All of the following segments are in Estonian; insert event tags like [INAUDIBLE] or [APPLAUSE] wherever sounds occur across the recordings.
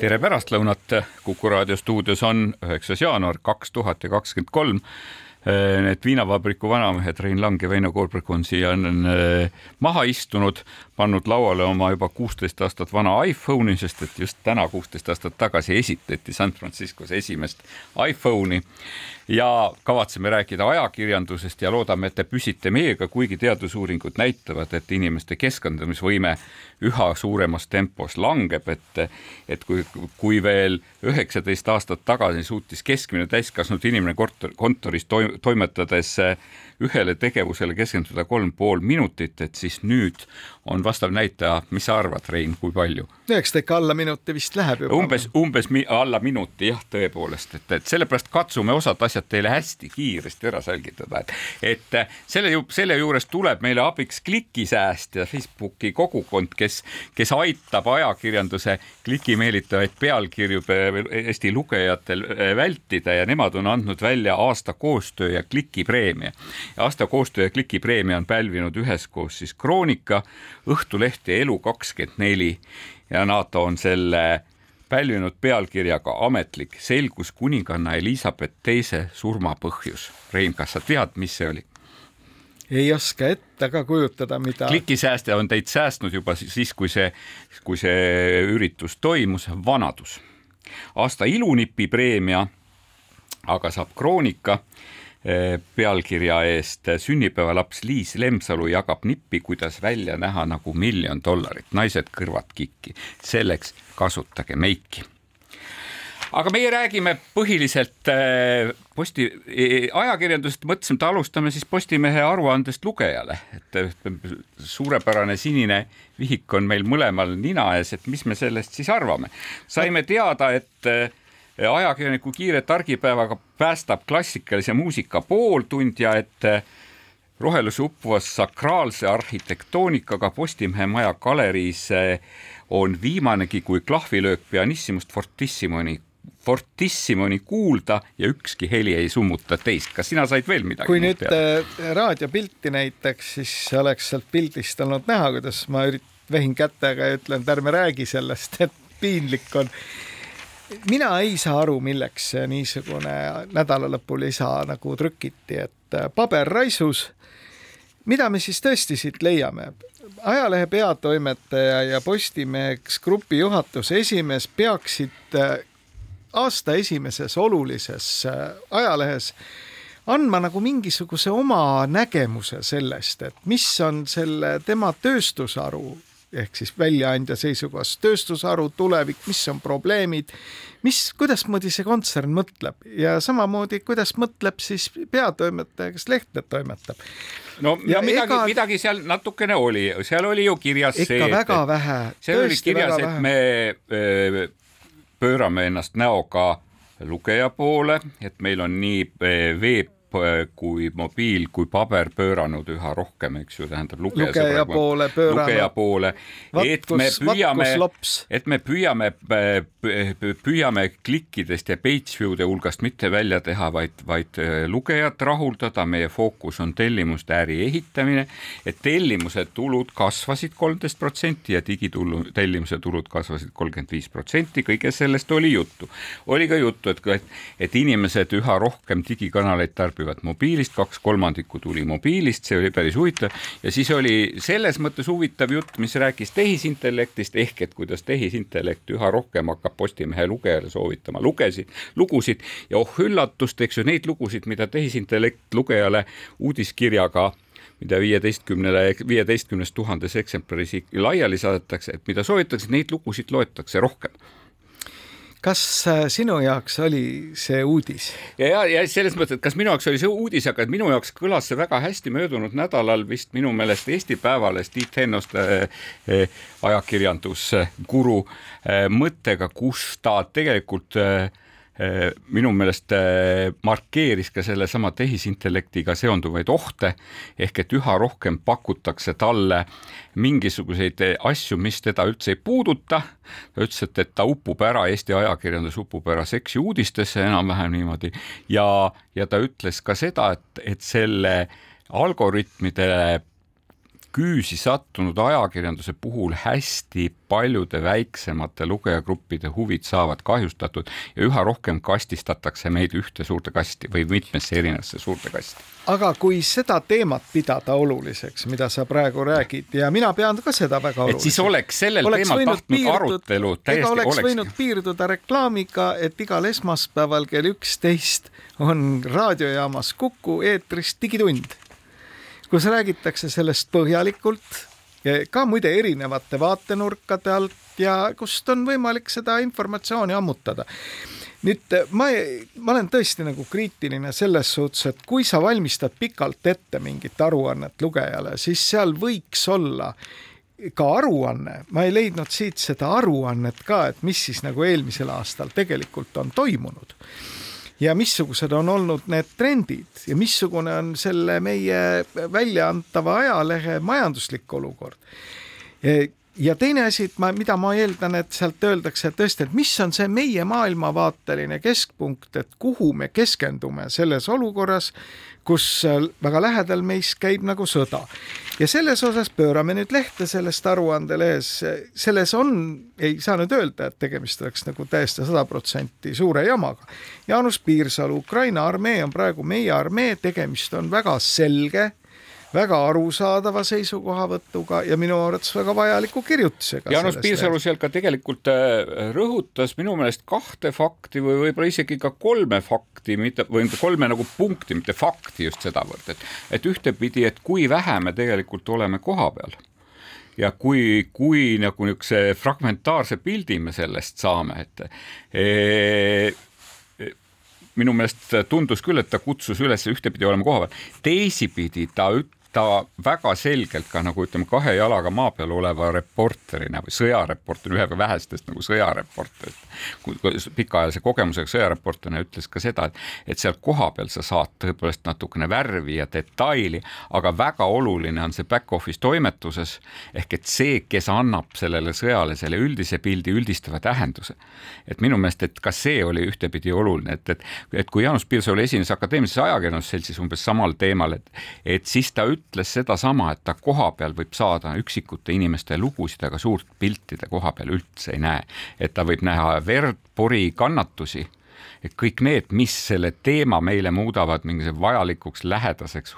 tere pärastlõunat, Kuku raadio stuudios on üheksas jaanuar kaks tuhat ja kakskümmend kolm. Need viinavabriku vanamehed Rein Lang ja Väino Koorberg on siia äh, maha istunud, pannud lauale oma juba kuusteist aastat vana iPhone'i, sest et just täna kuusteist aastat tagasi esitleti San Franciscos esimest iPhone'i. Ja kavatseme rääkida ajakirjandusest ja loodame, et te püsite meiega, kuigi teadusuuringud näitavad, et inimeste keskendumisvõime üha suuremas tempos langeb, et, et kui, kui veel üheksateist aastat tagasi suutis keskmine täiskasvanud inimene kontor, kontoris toimetades ühele tegevusele keskenduda kolm pool minutit, et siis nüüd on vastav näitaja, mis sa arvad, Rein, kui palju? no eks ta ikka alla minuti vist läheb juba. umbes, umbes mi alla minuti jah, tõepoolest, et, et sellepärast katsume osad asjad teile hästi kiiresti ära selgitada, et, et selle, selle juures tuleb meile abiks klikisääst ja Facebooki kogukond, kes, kes aitab ajakirjanduse klikimeelitavaid pealkirju Eesti lugejatel eh, vältida ja nemad on andnud välja aasta koostöö ja klikipreemia. aasta koostöö ja klikipreemia on pälvinud üheskoos siis Kroonika, Õhtuleht ja Elu24 ja nad on selle pälvinud pealkirjaga Ametlik selgus kuninganna Elizabeth teise surma põhjus. Rein, kas sa tead, mis see oli? ei oska ette ka kujutada, mida. klikisääste on teid säästnud juba siis, kui see, kui see üritus toimus, vanadus. aasta ilunipi preemia aga saab Kroonika pealkirja eest sünnipäevalaps Liis Lemsalu jagab nippi, kuidas välja näha nagu miljon dollarit, naised kõrvad kikki, selleks kasutage meiki. Aga meie räägime põhiliselt eh, posti, eh, ajakirjandusest, mõtlesime, et alustame siis Postimehe aruandest lugejale, et suurepärane sinine vihik on meil mõlemal nina ees, et mis me sellest siis arvame. saime teada, et ajakirjaniku kiire targipäevaga päästab klassikalise muusika pooltund ja et eh, roheluse uppuvas sakraalse arhitektoonikaga Postimehe maja galeriis eh, on viimanegi kui klahvilöök pianissimust fortissimoni fortissimoni kuulda ja ükski heli ei summuta teist. kas sina said veel midagi? kui nüüd? Eh, raadiopilti näitaks, siis oleks sealt pildist olnud näha, kuidas ma ürit-, vehin kätega ja ütlen, et ärme räägi sellest, et piinlik on mina ei saa aru, milleks niisugune nädalalõpulisa nagu trükiti, et äh, paber raisus. mida me siis tõesti siit leiame? ajalehe peatoimetaja ja Postimehes grupi juhatuse esimees peaksid äh, aasta esimeses olulises äh, ajalehes andma nagu mingisuguse oma nägemuse sellest, et mis on selle tema tööstusharu ehk siis väljaandja seisukohast tööstusharu tulevik, mis on probleemid, mis, kuidasmoodi see kontsern mõtleb ja samamoodi, kuidas mõtleb siis peatoimetaja, kes lehte toimetab. no ja, ja midagi ega..., midagi seal natukene oli, seal oli ju kirjas ikka see, väga et, vähe. oli kirjas, et vähe. me pöörame ennast näoga lugeja poole, et meil on nii veeb kui mobiil kui paber pööranud üha rohkem, eks ju, tähendab lugeja, lugeja poole pööranud. lugeja poole, et me püüame, et me püüame, püüame klikkidest ja page view'de hulgast mitte välja teha, vaid, vaid äh, lugejat rahuldada, meie fookus on tellimuste äri ehitamine, et tellimuse tulud kasvasid kolmteist protsenti ja digitullu, tellimuse tulud kasvasid kolmkümmend viis protsenti, kõigest sellest oli juttu. oli ka juttu, et, et, et inimesed üha rohkem digikanaleid tarbivad tarbivad mobiilist, kaks kolmandikku tuli mobiilist, see oli päris huvitav. Ja siis oli selles mõttes huvitav jutt, mis rääkis tehisintellektist ehk et kuidas tehisintellekt üha rohkem hakkab Postimehe lugejale soovitama lugesid, lugusid. Ja oh üllatust, eks ju, neid lugusid, mida tehisintellekt lugejale uudiskirjaga mida viieteistkümnele, viieteistkümnest tuhandes eksemplaris laiali saadetakse, et mida soovitakse, neid lugusid loetakse rohkem kas äh, sinu jaoks oli see uudis? ja, ja selles mõttes, et kas minu jaoks oli see uudis, aga minu jaoks kõlas see väga hästi möödunud nädalal vist minu meelest Eesti Päevalehes Tiit Hennoste äh, äh ajakirjanduskuru äh, mõttega, kus ta tegelikult äh, minu meelest markeeris ka sellesama tehisintellektiga seonduvaid ohte, ehk et üha rohkem pakutakse talle mingisuguseid asju, mis teda üldse ei puuduta. ta ütles, et, et ta upub ära, Eesti ajakirjandus upub ära seksiuudistesse enam-vähem niimoodi ja, ja ta ütles ka seda, et, et selle algoritmidele küüsi sattunud ajakirjanduse puhul hästi paljude väiksemate lugejagruppide huvid saavad kahjustatud ja üha rohkem kastistatakse meid ühte suurde kasti või mitmesse erinevasse suurde kasti. aga kui seda teemat pidada oluliseks, mida sa praegu räägid ja mina pean ka seda väga oluliseks. et siis oleks sellel oleks teemal tahtnud arutelu täiesti oleks, oleks võinud piirduda reklaamiga, et igal esmaspäeval kell üksteist on raadiojaamas Kuku eetris Digitund kus räägitakse sellest põhjalikult, ka muide erinevate vaatenurkade alt ja kust on võimalik seda informatsiooni ammutada. Nüüd ma, ma olen tõesti nagu kriitiline selles suhtes, et kui sa valmistad pikalt ette mingit aruannet lugejale, siis seal võiks olla ka aruanne, ma ei leidnud siit seda aruannet ka, et mis siis nagu eelmisel aastal tegelikult on toimunud ja missugused on olnud need trendid ja missugune on selle meie väljaantava ajalehe majanduslik olukord. Ja teine asi, et ma, mida ma eeldan, et sealt öeldakse tõesti, et mis on see meie maailmavaateline keskpunkt, et kuhu me keskendume selles olukorras kus väga lähedal meis käib nagu sõda. ja selles osas pöörame nüüd lehte sellest aruandelehes, selles on, ei saa nüüd öelda, et tegemist oleks nagu täiesti sada protsenti suure jamaga. Jaanus Piirsalu, Ukraina armee on praegu meie armee, tegemist on väga selge väga arusaadava seisukohavõtuga ja minu arvates väga vajaliku kirjutisega. Jaanus Piirsalu seal ka tegelikult äh, rõhutas minu meelest kahte fakti või võib-olla isegi ka kolme fakti, mitte või kolme nagu punkti, mitte fakti just sedavõrd, et, et ühtepidi, et kui vähe me tegelikult oleme kohapeal ja kui, kui nagu niisuguse fragmentaarse pildi me sellest saame, et e, minu meelest tundus küll, et ta kutsus üles ühtepidi olema kohapeal, teisipidi ta üt-, ta väga selgelt ka nagu ütleme, kahe jalaga maa peal oleva reporterina või sõjareporterina, ühe vähestest nagu sõjareporterist, pikaajalise kogemusega sõjareporterina ütles ka seda, et, et seal kohapeal sa saad tõepoolest natukene värvi ja detaili, aga väga oluline on see back-office toimetuses ehk et see, kes annab sellele sõjale selle üldise pildi, üldistava tähenduse. et minu meelest, et ka see oli ühtepidi oluline, et, et, et kui Jaanus Piirsalu esines Akadeemilises Ajakirjandusseltsis umbes samal teemal, et, et siis ta ütles, ütles sedasama, et ta kohapeal võib saada üksikute inimeste lugusid, aga suurt pilti ta kohapeal üldse ei näe. et ta võib näha verd, pori, kannatusi, et kõik need, mis selle teema meile muudavad mingisuguse vajalikuks, lähedaseks,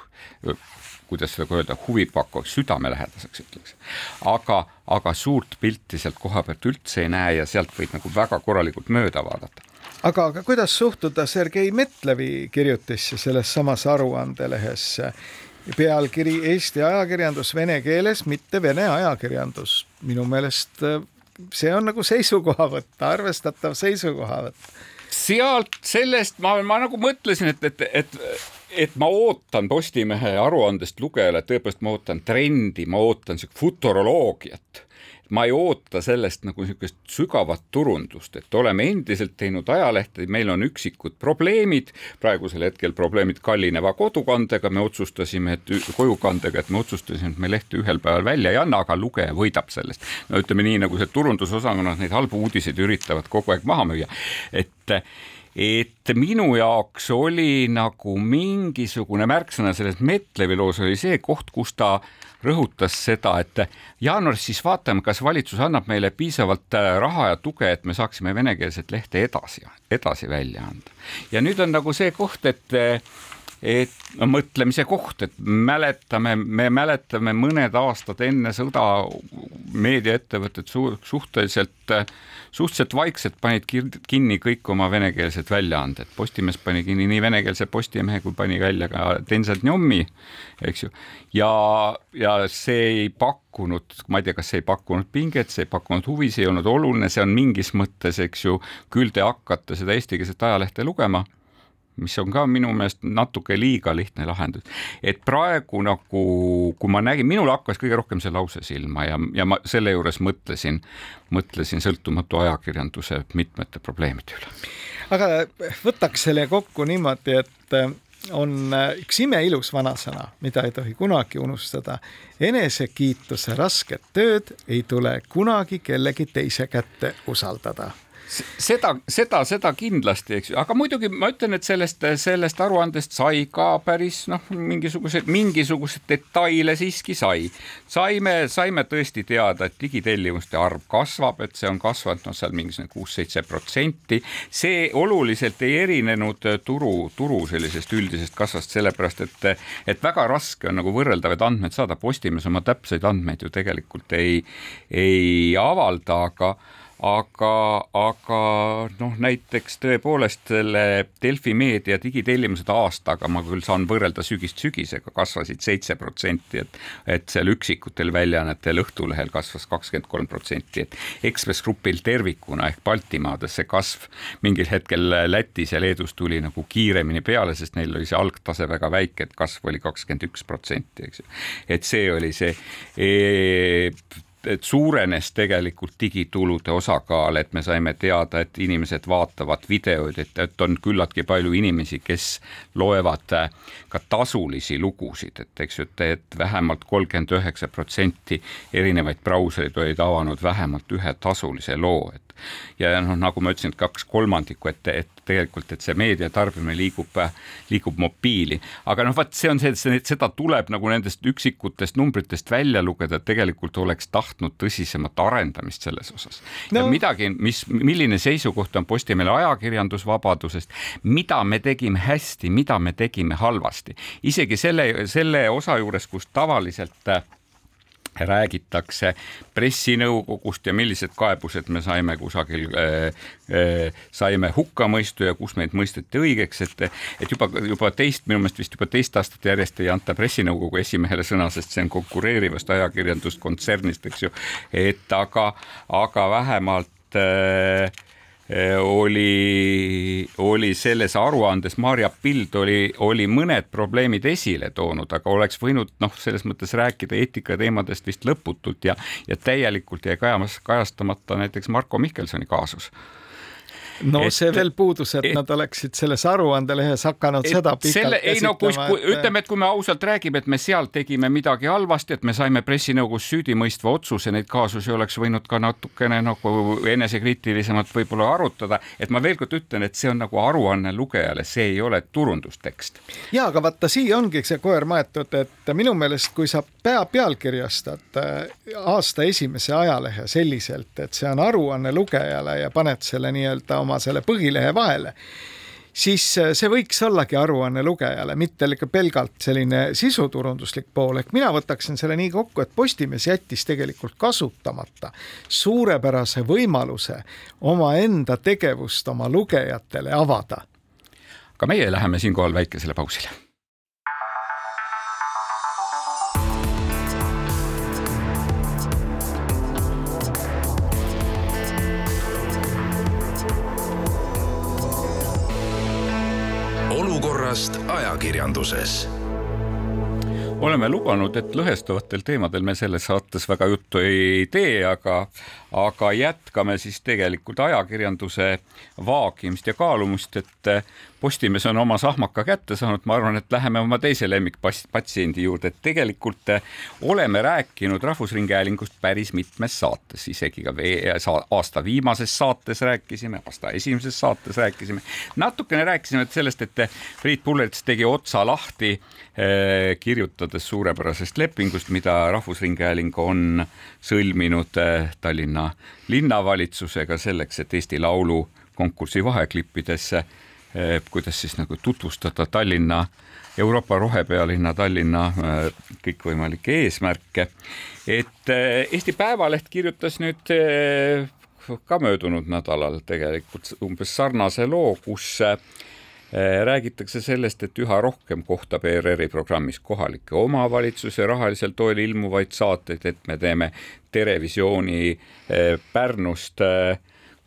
kuidas seda öelda, huvipakkuvaks, südamelähedaseks ütleks. aga, aga suurt pilti sealt koha pealt üldse ei näe ja sealt võib nagu väga korralikult mööda vaadata aga, aga kuidas suhtuda Sergei Metlevi kirjutisse selles samas aruandelehes pealkiri Eesti ajakirjandus vene keeles, mitte vene ajakirjandus. minu meelest äh, see on nagu seisukohavõtt, arvestatav seisukohavõtt. sealt sellest ma, ma nagu mõtlesin, et, et, et et ma ootan Postimehe aruandest lugejale, tõepoolest ma ootan trendi, ma ootan siukest futuroloogiat ma ei oota sellest nagu niisugust sügavat turundust, et oleme endiselt teinud ajalehte, meil on üksikud probleemid, praegusel hetkel probleemid kallineva kodukandega, me otsustasime, et kojukandega, et me otsustasime, et me lehte ühel päeval välja ei anna, aga lugeja võidab sellest. no ütleme nii, nagu see turundusosakonnad neid halbu uudiseid üritavad kogu aeg maha müüa, et et minu jaoks oli nagu mingisugune märksõna selles Metlevi loos oli see koht, kus ta rõhutas seda, et jaanuaris siis vaatame, kas valitsus annab meile piisavalt äh, raha ja tuge, et me saaksime venekeelset lehte edasi, edasi välja anda. ja nüüd on nagu see koht, et et mõtlemise koht, et mäletame, me mäletame mõned aastad enne sõda meediaettevõtted suhteliselt, suhteliselt vaikselt panid kinni kõik oma venekeelsed väljaanded. Postimees pani kinni nii venekeelse Postimehe kui pani välja ka Denzel Njomi, eks ju. ja, ja see ei pakkunud, ma ei tea, kas see ei pakkunud pinget, see ei pakkunud huvi, see ei olnud oluline, see on mingis mõttes, eks ju, küll te hakkate seda eestikeelset ajalehte lugema mis on ka minu meelest natuke liiga lihtne lahendus. et praegu nagu, kui ma nägin, minul hakkas kõige rohkem see lause silma ja, ja ma selle juures mõtlesin, mõtlesin sõltumatu ajakirjanduse mitmete probleemide üle. aga võtaks selle kokku niimoodi, et äh, on äh, üks imeilus vanasõna, mida ei tohi kunagi unustada. enesekiituse rasket tööd ei tule kunagi kellegi teise kätte usaldada seda, seda, seda kindlasti, eks ju, aga muidugi ma ütlen, et sellest, sellest aruandest sai ka päris noh, mingisuguseid, mingisuguseid detaile siiski sai. saime, saime tõesti teada, et digitellimuste arv kasvab, et see on kasvanud noh, seal mingisugune kuus-seitse protsenti. see oluliselt ei erinenud turu, turu sellisest üldisest kasvast, sellepärast et, et väga raske on nagu võrreldavaid andmeid saada. Postimees oma täpseid andmeid ju tegelikult ei, ei avalda, aga aga, aga noh, näiteks tõepoolest selle Delfi meedia digitellimused aastaga ma küll saan võrrelda sügist sügisega, kasvasid seitse protsenti, et et seal üksikutel väljaannetel Õhtulehel kasvas kakskümmend kolm protsenti, et Ekspress Grupil tervikuna ehk Baltimaades see kasv mingil hetkel Lätis ja Leedus tuli nagu kiiremini peale, sest neil oli see algtase väga väike, et kasv oli kakskümmend üks protsenti, eks ju. et see oli see e et suurenes tegelikult digitulude osakaal, et me saime teada, et inimesed vaatavad videoid, et, et on küllaltki palju inimesi, kes loevad äh, ka tasulisi lugusid, et eks ju, et, vähemalt kolmkümmend üheksa protsenti erinevaid brausereid olid avanud vähemalt ühe tasulise loo, et ja noh, nagu ma ütlesin, et kaks kolmandikku, et, et tegelikult, et see meedia tarbimine liigub, liigub mobiili, aga noh, vot see on see, see, seda tuleb nagu nendest üksikutest numbritest välja lugeda, et tegelikult oleks tahtnud tõsisemat arendamist selles osas. No.. ja midagi, mis, milline seisukoht on Postimehel ajakirjandusvabadusest, mida me tegime hästi, mida me tegime halvasti, isegi selle, selle osa juures, kus tavaliselt räägitakse pressinõukogust ja millised kaebused me saime kusagil äh,, äh, saime hukkamõistu ja kus meid mõisteti õigeks, et, et juba, juba teist, minu meelest vist juba teist aastat järjest ei anta pressinõukogu esimehele sõna, sest see on konkureerivast ajakirjanduskontsernist, eks ju. et aga, aga vähemalt äh, oli, oli selles aruandes, Maarja Pild oli, oli mõned probleemid esile toonud, aga oleks võinud noh, selles mõttes rääkida eetikateemadest vist lõputult ja, ja täielikult jäi kajamas, kajastamata näiteks Marko Mihkelsoni kaasus no et, see veel puudus, et, nad oleksid selles aruandelehes hakanud et, seda pikalt selle, ei no kui, kui et... ütleme, et kui me ausalt räägime, et me seal tegime midagi halvasti, et me saime pressinõukogus süüdimõistva otsuse, neid kaasusi oleks võinud ka natukene nagu enesekriitilisemalt võib-olla arutada, et ma veel kord ütlen, et see on nagu aruanne lugejale, see ei ole turundustekst. ja aga vaata, siia ongi see koer maetud, et minu meelest, kui sa pea pealkirjastad äh, aasta esimese ajalehe selliselt, et see on aruanne lugejale ja paned selle nii-öelda oma selle põhilehe vahele, siis äh, see võiks ollagi aruanne lugejale, mitte pelgalt selline sisuturunduslik pool, ehk mina võtaksin selle nii kokku, et Postimees jättis tegelikult kasutamata suurepärase võimaluse omaenda tegevust oma lugejatele avada. aga meie läheme siinkohal väikesele pausile ajakirjanduses oleme lubanud, et lõhestuvatel teemadel me selles saates väga juttu ei tee, aga, aga jätkame siis tegelikult ajakirjanduse vaagimist ja kaalumist, et Postimees on oma sahmaka kätte saanud, ma arvan, et läheme oma teise lemmikpatsiendi juurde, et tegelikult oleme rääkinud Rahvusringhäälingust päris mitmes saates, isegi ka aasta viimases saates rääkisime, aasta esimeses saates rääkisime. natukene rääkisime sellest, et Priit Pullerits tegi otsa lahti eh, kirjutades suurepärasest lepingust, mida Rahvusringhääling on sõlminud eh, Tallinna linnavalitsusega selleks, et Eesti Laulu konkursi vaheklippidesse Eh, kuidas siis nagu tutvustada Tallinna, Euroopa rohepealinna Tallinna eh, kõikvõimalikke eesmärke. et eh, Eesti Päevaleht kirjutas nüüd ka möödunud nädalal tegelikult umbes sarnase loo, kus räägitakse sellest, et üha rohkem kohtab ERR-i programmis kohalikke omavalitsuse rahalisel toel ilmuvaid saateid, et me teeme Terevisiooni Pärnust äh,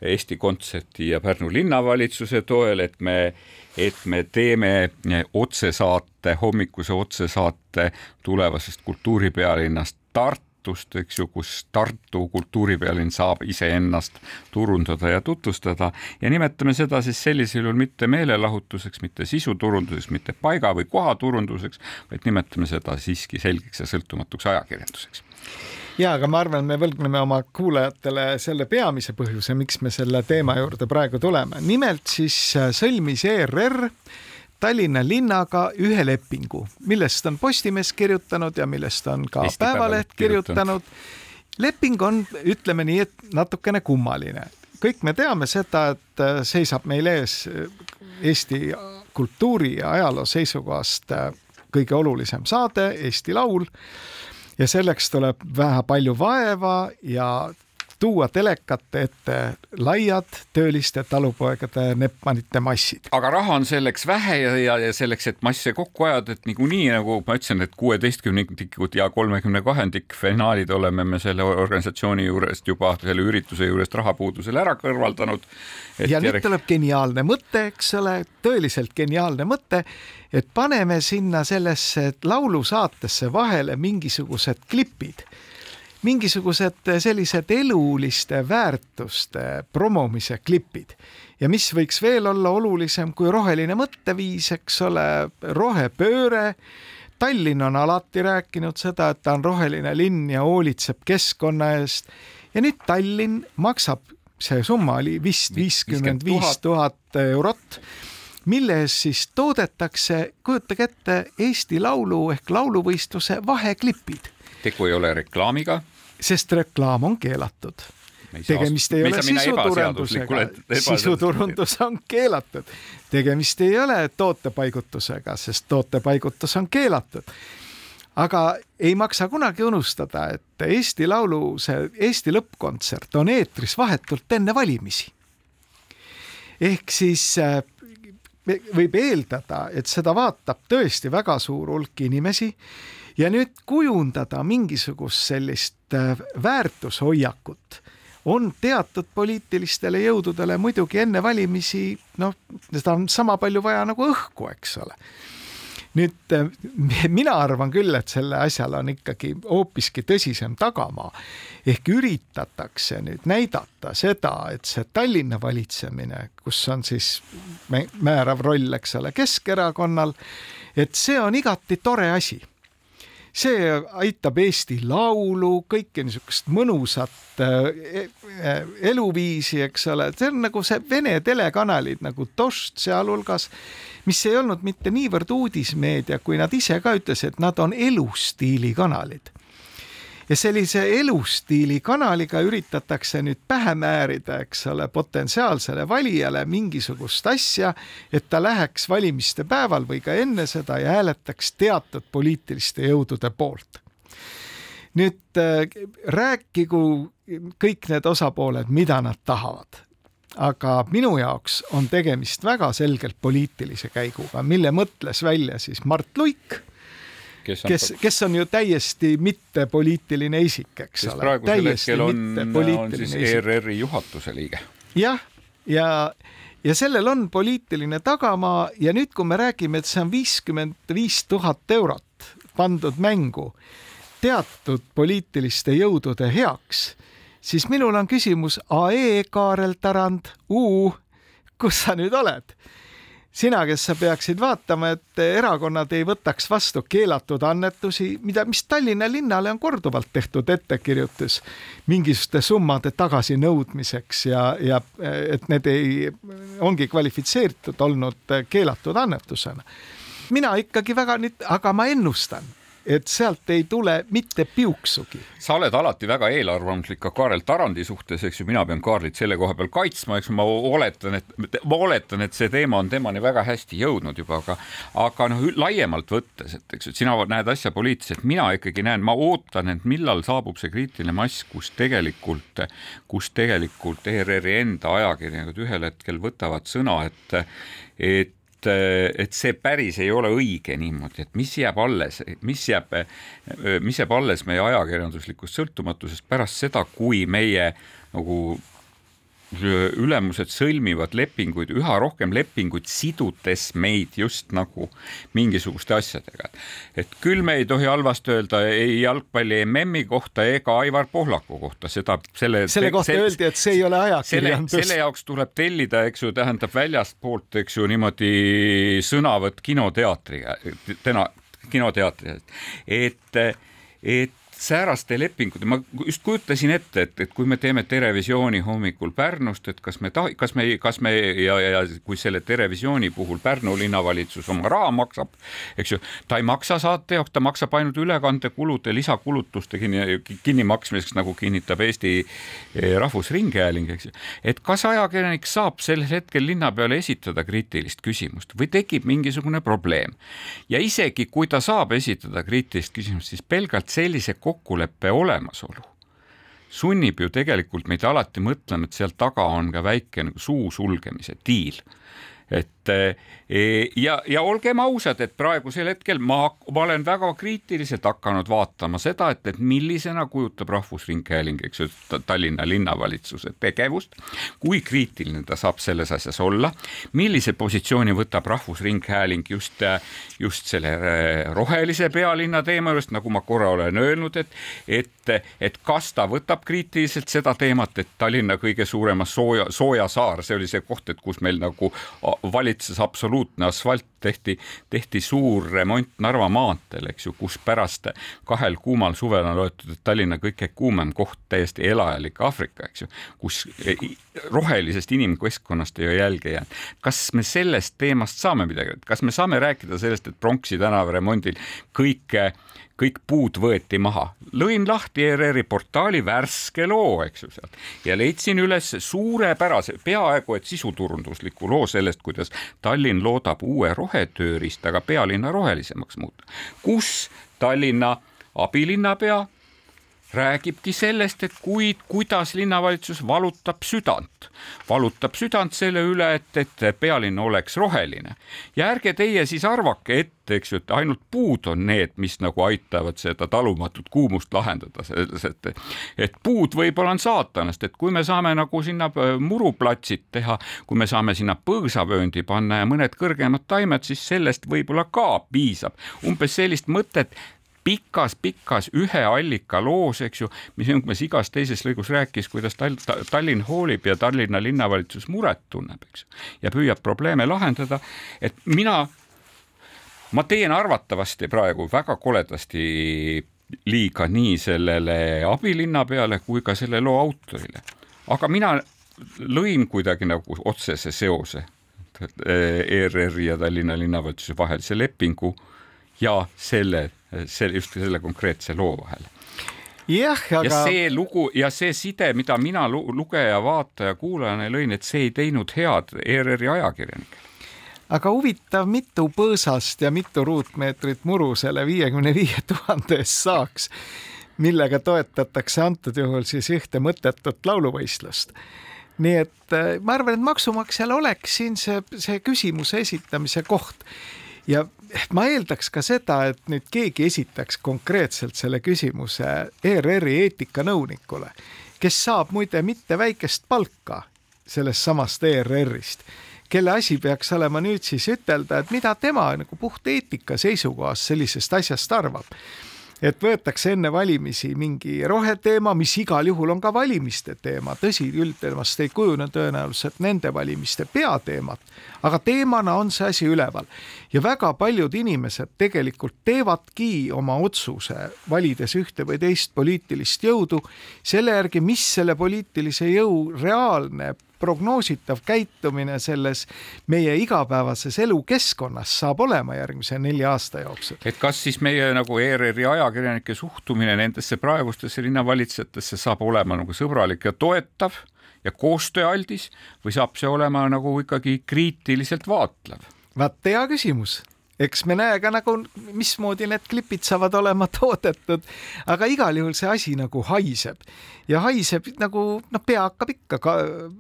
Eesti Kontserdi ja Pärnu linnavalitsuse toel, et me, et me teeme otsesaate, hommikuse otsesaate tulevasest kultuuripealinnast Tartu Tartust, eks ju, kus Tartu kultuuripealinn saab iseennast turundada ja tutvustada ja nimetame seda siis sellisel juhul mitte meelelahutuseks, mitte sisuturunduseks, mitte paiga või koha turunduseks, vaid nimetame seda siiski selgeks ja sõltumatuks ajakirjanduseks ja aga ma arvan, me võlgneme oma kuulajatele selle peamise põhjuse, miks me selle teema juurde praegu tuleme. nimelt siis sõlmis ERR Tallinna linnaga ühe lepingu, millest on Postimees kirjutanud ja millest on ka Eesti Päevaleht kirjutanud. leping on, ütleme nii, et natukene kummaline. kõik me teame seda, et äh, seisab meil ees äh, Eesti kultuuri ja ajaloo seisukohast äh, kõige olulisem saade, Eesti Laul ja selleks tuleb väga palju vaeva ja tuua telekate ette laiad tööliste talupoegade neppmanite massid. aga raha on selleks vähe ja, ja, ja selleks, et masse kokku ajada, et niikuinii nagu ma ütlesin, et kuueteistkümnendikud ja kolmekümne kahendik finaalid oleme me selle organisatsiooni juurest juba selle ürituse juurest rahapuudusel ära kõrvaldanud. ja järg... nüüd tuleb geniaalne mõte, eks ole, tõeliselt geniaalne mõte, et paneme sinna sellesse laulusaatesse vahele mingisugused klipid mingisugused sellised eluliste väärtuste promomise klipid. ja mis võiks veel olla olulisem kui roheline mõtteviis, eks ole, rohepööre. Tallinn on alati rääkinud seda, et ta on roheline linn ja hoolitseb keskkonna eest ja nüüd Tallinn maksab, see summa oli vist viiskümmend viis tuhat eurot mille eest siis toodetakse, kujutage ette, Eesti Laulu ehk lauluvõistluse vaheklipid. tegu ei ole reklaamiga sest reklaam on keelatud. tegemist ei ole sisuturundusega, sisuturundus on keelatud. tegemist ei ole tootepaigutusega, sest tootepaigutus on keelatud aga ei maksa kunagi unustada, et Eesti Laulu, see Eesti lõppkontsert on eetris vahetult enne valimisi. ehk siis äh, võib eeldada, et seda vaatab tõesti väga suur hulk inimesi ja nüüd kujundada mingisugust sellist äh, väärtushoiakut on teatud poliitilistele jõududele muidugi enne valimisi noh, seda on sama palju vaja nagu õhku, eks ole. nüüd äh, [LAUGHS] mina arvan küll, et selle asjal on ikkagi hoopiski tõsisem tagamaa ehk üritatakse nüüd näidata seda, et see Tallinna valitsemine, kus on siis määrav roll, eks ole, Keskerakonnal, et see on igati tore asi see aitab Eesti Laulu, kõike niisugust mõnusat äh, äh, eluviisi, eks ole, see on nagu see Vene telekanalid nagu Dožd sealhulgas, mis ei olnud mitte niivõrd uudismeedia, kui nad ise ka ütlesid, et nad on elustiili kanalid ja sellise elustiili kanaliga üritatakse nüüd pähe määrida, eks ole, potentsiaalsele valijale mingisugust asja, et ta läheks valimiste päeval või ka enne seda ja hääletaks teatud poliitiliste jõudude poolt. nüüd äh, rääkigu kõik need osapooled, mida nad tahavad aga minu jaoks on tegemist väga selgelt poliitilise käiguga, mille mõtles välja siis Mart Luik kes on, kes, kes on ju täiesti mittepoliitiline isik, eks ole. praegusel hetkel on, on siis ERR-i juhatuse liige. jah, ja, ja sellel on poliitiline tagamaa ja nüüd, kui me räägime, et see on viiskümmend viis tuhat eurot pandud mängu teatud poliitiliste jõudude heaks, siis minul on küsimus, ae, Kaarel Tarand, U, kus sa nüüd oled? Sina, kes sa peaksid vaatama, et erakonnad ei võtaks vastu keelatud annetusi, mida, mis Tallinna linnale on korduvalt tehtud ettekirjutus mingisuguste summade tagasinõudmiseks ja, ja et need ei, ongi kvalifitseeritud olnud keelatud annetusena. mina ikkagi väga nüüd, aga ma ennustan et sealt ei tule mitte piuksugi. sa oled alati väga eelarvamuslik ka Kaarel Tarandi suhtes, eks ju, mina pean Kaarlit selle koha peal kaitsma, eks ma oletan, et ma oletan, et see teema on temani väga hästi jõudnud juba, aga aga noh, laiemalt võttes, et eks ju, sina näed asja poliitiliselt, mina ikkagi näen, ma ootan, et millal saabub see kriitiline mass, kus tegelikult, kus tegelikult ERR-i enda ajakirjanikud ühel hetkel võtavad sõna, et et et see päris ei ole õige niimoodi, et mis jääb alles, mis jääb, mis jääb alles meie ajakirjanduslikust sõltumatusest pärast seda, kui meie nagu ülemused sõlmivad lepinguid, üha rohkem lepinguid sidudes meid just nagu mingisuguste asjadega. et küll me ei tohi halvasti öelda ei jalgpalli MM-i kohta ega Aivar Pohlaku kohta, seda selle. selle kohta sel, öeldi, et see ei ole ajakirjandus. selle jaoks tuleb tellida, eks ju, tähendab väljastpoolt, eks ju, niimoodi sõnavõtt kinoteatri, täna kinoteatri, et, et sääraste lepingute, ma just kujutasin ette, et, et kui me teeme Terevisiooni hommikul Pärnust, et kas me ta-, kas me, kas me ja, ja kui selle Terevisiooni puhul Pärnu linnavalitsus oma raha maksab, eks ju, ta ei maksa saate jaoks, ta maksab ainult ülekandekulude, lisakulutuste kinni, kinnimaksmiseks, nagu kinnitab Eesti eh, Rahvusringhääling, eks ju. et kas ajakirjanik saab sel hetkel linna peale esitada kriitilist küsimust või tekib mingisugune probleem ja isegi kui ta saab esitada kriitilist küsimust, siis pelgalt sellise kokkuleppe olemasolu. Sunnib ju tegelikult meid alati mõtlema, et seal taga on ka väike nagu suu sulgemise diil. Et e, ja, ja olgem ausad, et praegusel hetkel ma, ma olen väga kriitiliselt hakanud vaatama seda, et, et millisena kujutab Rahvusringhääling, eks ju, Tallinna linnavalitsuse tegevust, kui kriitiline ta saab selles asjas olla, millise positsiooni võtab Rahvusringhääling just, just selle e, rohelise pealinna teema juures, nagu ma korra olen öelnud, et, et, et kas ta võtab kriitiliselt seda teemat, et Tallinna kõige suuremas sooja, soojasaar, see oli see koht, et kus meil nagu valitses absoluutne asfalt, tehti, tehti suur remont Narva maanteel, eks ju, kus pärast kahel kuumal suvel on loetud, et Tallinna kõige kuumem koht, täiesti elajalik Aafrika, eks ju, kus rohelisest inimkeskkonnast ei ole jälge jäänud. kas me sellest teemast saame midagi, kas me saame rääkida sellest, et Pronksi tänava remondil kõike kõik puud võeti maha. lõin lahti ERR-i portaali värske loo, eks ju sealt ja leidsin üles suurepärase, peaaegu et sisuturundusliku loo sellest, kuidas Tallinn loodab uue rohetööriistaga pealinna rohelisemaks muuta, kus Tallinna abilinnapea räägibki sellest, et kui, kuidas linnavalitsus valutab südant, valutab südant selle üle, et, et pealinn oleks roheline ja ärge teie siis arvake ette, eks ju, et ainult puud on need, mis nagu aitavad seda talumatut kuumust lahendada, selles, et, et puud võib-olla on saatanast, et kui me saame nagu sinna äh, muruplatsid teha, kui me saame sinna põõsavööndi panna ja mõned kõrgemad taimed, siis sellest võib-olla ka piisab. umbes sellist mõtet pikas-pikas ühe allika loos, eks ju, mis umbes igas teises lõigus rääkis, kuidas Tall Tallinn hoolib ja Tallinna linnavalitsus muret tunneb, eks, ja püüab probleeme lahendada, et mina, ma teen arvatavasti praegu väga koledasti liiga nii sellele abilinnapeale kui ka selle loo autorile. aga mina lõin kuidagi nagu otsese seose ERR-i ja Tallinna linnavalitsuse vahelise lepingu ja selle selle, just selle konkreetse loo vahel jah, aga. ja see lugu ja see side, mida mina lugeja, vaataja, kuulajana lõin, et see ei teinud head ERR-i ajakirjanikele aga huvitav, mitu põõsast ja mitu ruutmeetrit muru selle viiekümne viie tuhande eest saaks, millega toetatakse antud juhul siis ühte mõttetut lauluvõistlust. nii et äh, ma arvan, et maksumaksjal oleks siin see, see küsimuse esitamise koht ja ma eeldaks ka seda, et nüüd keegi esitaks konkreetselt selle küsimuse ERR-i eetikanõunikule, kes saab muide mitte väikest palka sellest samast ERR-ist, kelle asi peaks olema nüüd siis ütelda, et mida tema nagu puht eetika seisukohast sellisest asjast arvab. Et võetakse enne valimisi mingi roheteema, mis igal juhul on ka valimiste teema, tõsi, üldteemast ei kujune tõenäoliselt nende valimiste peateemat, aga teemana on see asi üleval. ja väga paljud inimesed tegelikult teevadki oma otsuse, valides ühte või teist poliitilist jõudu selle järgi, mis selle poliitilise jõu reaalne prognoositav käitumine selles meie igapäevases elukeskkonnas saab olema järgmise nelja aasta jooksul. et kas siis meie nagu ERR-i ajakirjanike suhtumine nendesse praegustesse linnavalitsejatesse saab olema nagu sõbralik ja toetav ja koostööaldis või saab see olema nagu ikkagi kriitiliselt vaatlev? vaat hea küsimus eks me näe ka nagu, mismoodi need klipid saavad olema [LAUGHS] toodetud, aga igal juhul see asi nagu haiseb ja haiseb nagu noh, pea hakkab ikka ka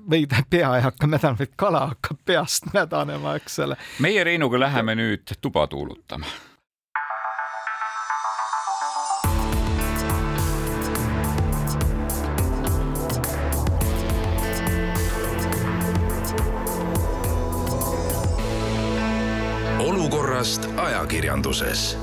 või pea ei hakka mädanema, vaid kala hakkab peast mädanema, eks ole. meie Reinuga läheme nüüd tuba tuulutama olukorrast ajakirjanduses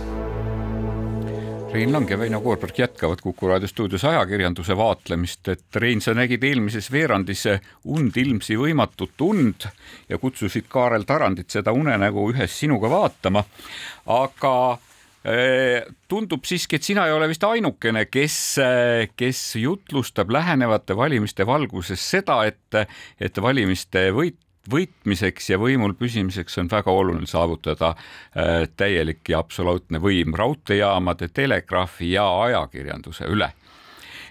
Rein Lang ja Väino Koorberg jätkavad Kuku raadio stuudios ajakirjanduse vaatlemist, et Rein, sa nägid eelmises veerandis und ilmsi võimatut und ja kutsusid Kaarel Tarandit seda unenägu ühes sinuga vaatama. aga eh, tundub siiski, et sina ei ole vist ainukene, kes, kes jutlustab lähenevate valimiste valguses seda, et, et valimiste võit võitmiseks ja võimul püsimiseks on väga oluline saavutada äh, täielik ja absoluutne võim raudteejaamade, telegraafi ja ajakirjanduse üle.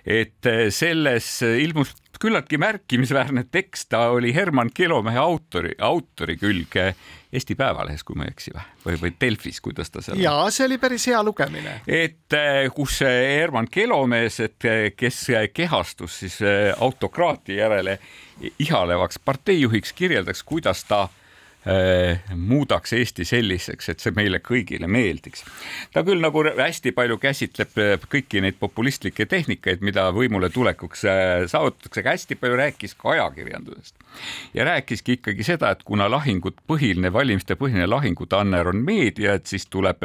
et äh, selles ilmus küllaltki märkimisväärne tekst, ta oli Herman Kelomehe autori, autori külge Eesti Päevalehes, kui ma ei eksi või, või, Delfis, kuidas ta seal. ja see oli päris hea lugemine. et äh, kus Herman Kelomees, et kes kehastus siis autokraatia järele ihalevaks parteijuhiks, kirjeldaks, kuidas ta muudaks Eesti selliseks, et see meile kõigile meeldiks. ta küll nagu hästi palju käsitleb äh, kõiki neid populistlikke tehnikaid, mida võimule tulekuks äh, saavutatakse, aga hästi palju rääkis ka ajakirjandusest ja rääkiski ikkagi seda, et kuna lahingut põhiline, valimiste põhiline lahingutanner on meedia, et siis tuleb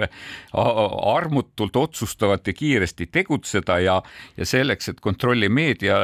armutult, otsustavalt ja kiiresti tegutseda ja, ja selleks, et kontrolli meedia,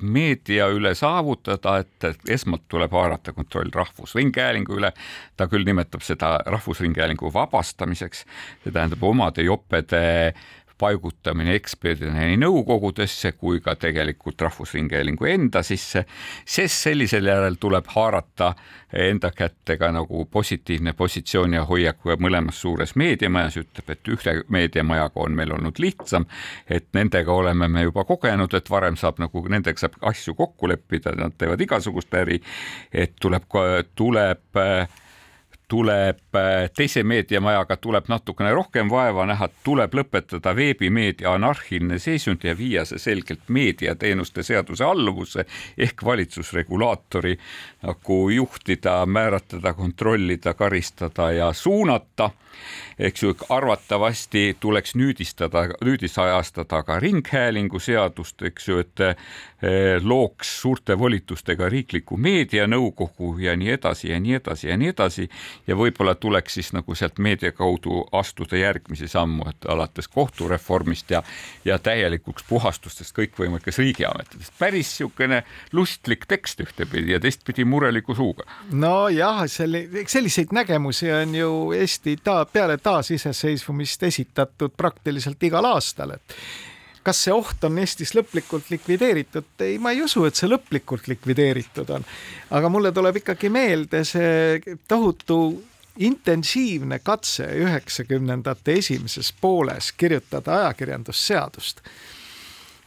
meedia üle saavutada, et esmalt tuleb haarata kontroll Rahvusringhäälingu Rahvusringhäälingu üle. ta küll nimetab seda Rahvusringhäälingu vabastamiseks, see tähendab omade jopede paigutamine eksperdina nii nõukogudesse kui ka tegelikult Rahvusringhäälingu enda sisse, sest sellisel järel tuleb haarata enda kätte ka nagu positiivne positsioon ja hoiak mõlemas suures meediamajas, ütleb, et ühe meediamajaga on meil olnud lihtsam, et nendega oleme me juba kogenud, et varem saab nagu nendega saab asju kokku leppida, nad teevad igasugust äri, et tuleb, tuleb tuleb äh, teise meediamajaga tuleb natukene rohkem vaeva näha, tuleb lõpetada veebimeedia anarhiline seisund ja viia see selgelt meediateenuste seaduse alluvusse ehk valitsusregulaatori nagu juhtida, määratleda, kontrollida, karistada ja suunata. Eks ju, arvatavasti tuleks nüüdistada, nüüdisajastada ka ringhäälingu seadust, eks ju, et looks suurte volitustega riikliku meedianõukogu ja nii edasi ja nii edasi ja nii edasi. ja võib-olla tuleks siis nagu sealt meedia kaudu astuda järgmisi sammu, et alates kohtureformist ja, ja täielikuks puhastustest kõikvõimalikes riigiametitest. päris niisugune lustlik tekst ühtepidi ja teistpidi mureliku suuga. nojah, selle, selliseid nägemusi on ju Eesti ta peale taasiseseisvumist esitatud praktiliselt igal aastal, et kas see oht on Eestis lõplikult likvideeritud? ei, ma ei usu, et see lõplikult likvideeritud on. aga mulle tuleb ikkagi meelde see tohutu intensiivne katse üheksakümnendate esimeses pooles kirjutada ajakirjandusseadust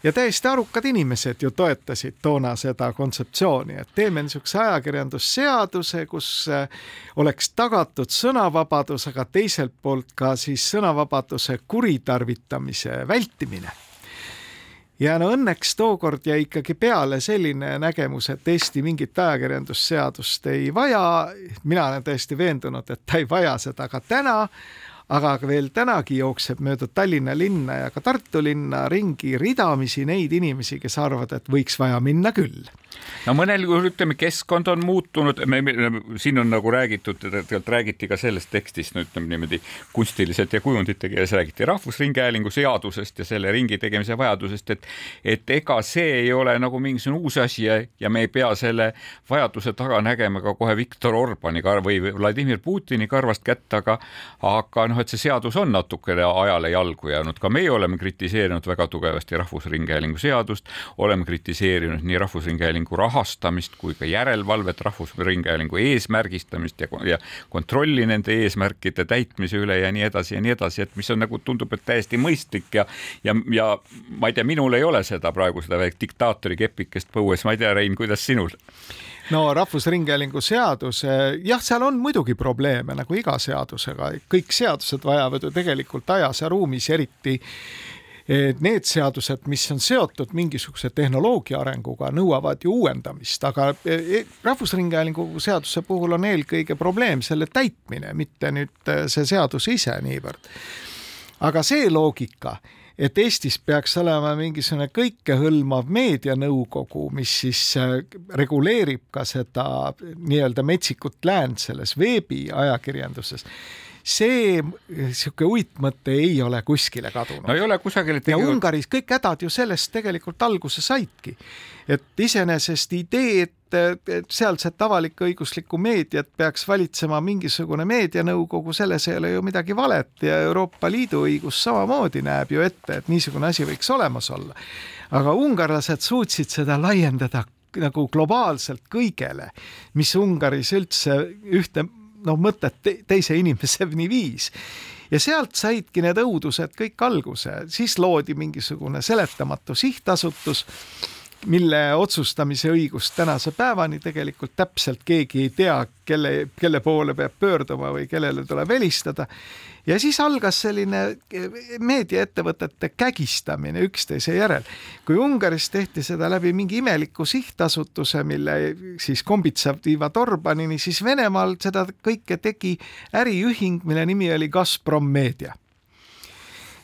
ja täiesti arukad inimesed ju toetasid toona seda kontseptsiooni, et teeme niisuguse ajakirjandusseaduse, kus äh, oleks tagatud sõnavabadus, aga teiselt poolt ka siis sõnavabaduse kuritarvitamise vältimine ja no õnneks tookord jäi ikkagi peale selline nägemus, et Eesti mingit ajakirjandusseadust ei vaja. mina olen täiesti veendunud, et ta ei vaja seda ka täna aga veel tänagi jookseb mööda Tallinna linna ja ka Tartu linna ringi ridamisi neid inimesi, kes arvavad, et võiks vaja minna küll no mõnel juhul ütleme, keskkond on muutunud, me, me, siin on nagu räägitud, tegelikult räägiti ka sellest tekstist, no ütleme niimoodi kunstiliselt ja kujundite keeles räägiti Rahvusringhäälingu seadusest ja selle ringi tegemise vajadusest, et et ega see ei ole nagu mingisugune uus asi ja, ja me ei pea selle vajaduse taga nägema ka kohe Viktor Orbani või Vladimir Putini karvast kätt, aga aga noh, et see seadus on natukene ajale jalgu jäänud, ka meie oleme kritiseerinud väga tugevasti Rahvusringhäälingu seadust, oleme kritiseerinud nii Rahvusringhäälingu Rahvusringhäälingu rahastamist kui ka järelevalvet Rahvusringhäälingu eesmärgistamist ja, ja kontrolli nende eesmärkide täitmise üle ja nii edasi ja nii edasi, et mis on nagu tundub, et täiesti mõistlik ja ja, ja ma ei tea, minul ei ole seda praegu seda diktaatori kepikest põues, ma ei tea, Rein, kuidas sinul? no Rahvusringhäälingu seadus, jah, seal on muidugi probleeme nagu iga seadusega, kõik seadused vajavad ju tegelikult ajas ja ruumis eriti need seadused, mis on seotud mingisuguse tehnoloogia arenguga, nõuavad ju uuendamist, aga e, e, Rahvusringhäälingu seaduse puhul on eelkõige probleem selle täitmine, mitte nüüd e, see seadus ise niivõrd. aga see loogika et Eestis peaks olema mingisugune kõikehõlmav meedianõukogu, mis siis reguleerib ka seda nii-öelda metsikut läänd selles veebiajakirjanduses see sihuke uitmõte ei ole kuskile kadunud. no ei ole kusagile tegelikult... ja Ungaris kõik hädad ju sellest tegelikult alguse saidki. et iseenesest idee, et sealset avalik-õiguslikku meediat peaks valitsema mingisugune meedianõukogu, selles ei ole ju midagi valet ja Euroopa Liidu õigus samamoodi näeb ju ette, et niisugune asi võiks olemas olla. aga ungarlased suutsid seda laiendada nagu globaalselt kõigele, mis Ungaris üldse ühte noh, mõtet te teise inimeseni [LAUGHS] viis. Ja sealt saidki need õudused kõik alguse, siis loodi mingisugune seletamatu sihtasutus, mille otsustamise õigust tänase päevani tegelikult täpselt keegi ei tea, kelle, kelle poole peab pöörduma või kellele tuleb helistada ja siis algas selline meediaettevõtete kägistamine üksteise järel. kui Ungaris tehti seda läbi mingi imeliku sihtasutuse, mille siis kombitsad viivad Orbanini, siis Venemaal seda kõike tegi äriühing, mille nimi oli Gazprom Meedia.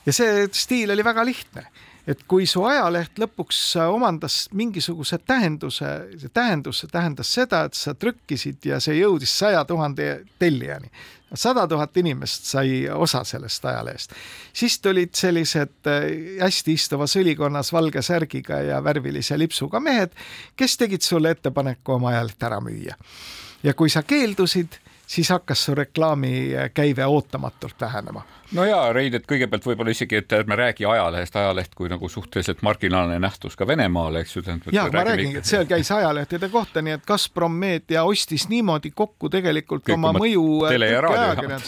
ja see stiil oli väga lihtne et kui su ajaleht lõpuks omandas mingisuguse tähenduse, see tähendus tähendas seda, et sa trükkisid ja see jõudis saja tuhande tellijani. sada tuhat inimest sai osa sellest ajalehest. siis tulid sellised äh, hästi istuvas ülikonnas valge särgiga ja värvilise lipsuga mehed, kes tegid sulle ettepaneku oma ajaleht ära müüa. ja kui sa keeldusid, siis hakkas su reklaamikäive ootamatult vähenema no jaa, Rein, et kõigepealt võib-olla isegi, et ärme räägi ajalehest, ajaleht kui nagu suhteliselt marginaalne nähtus ka Venemaal, eks ju. ja ma räägingi, et seal käis ajalehtede kohta, nii et Gazprom Meedia ostis niimoodi kokku tegelikult Kõik oma mõju. Äh, raadio.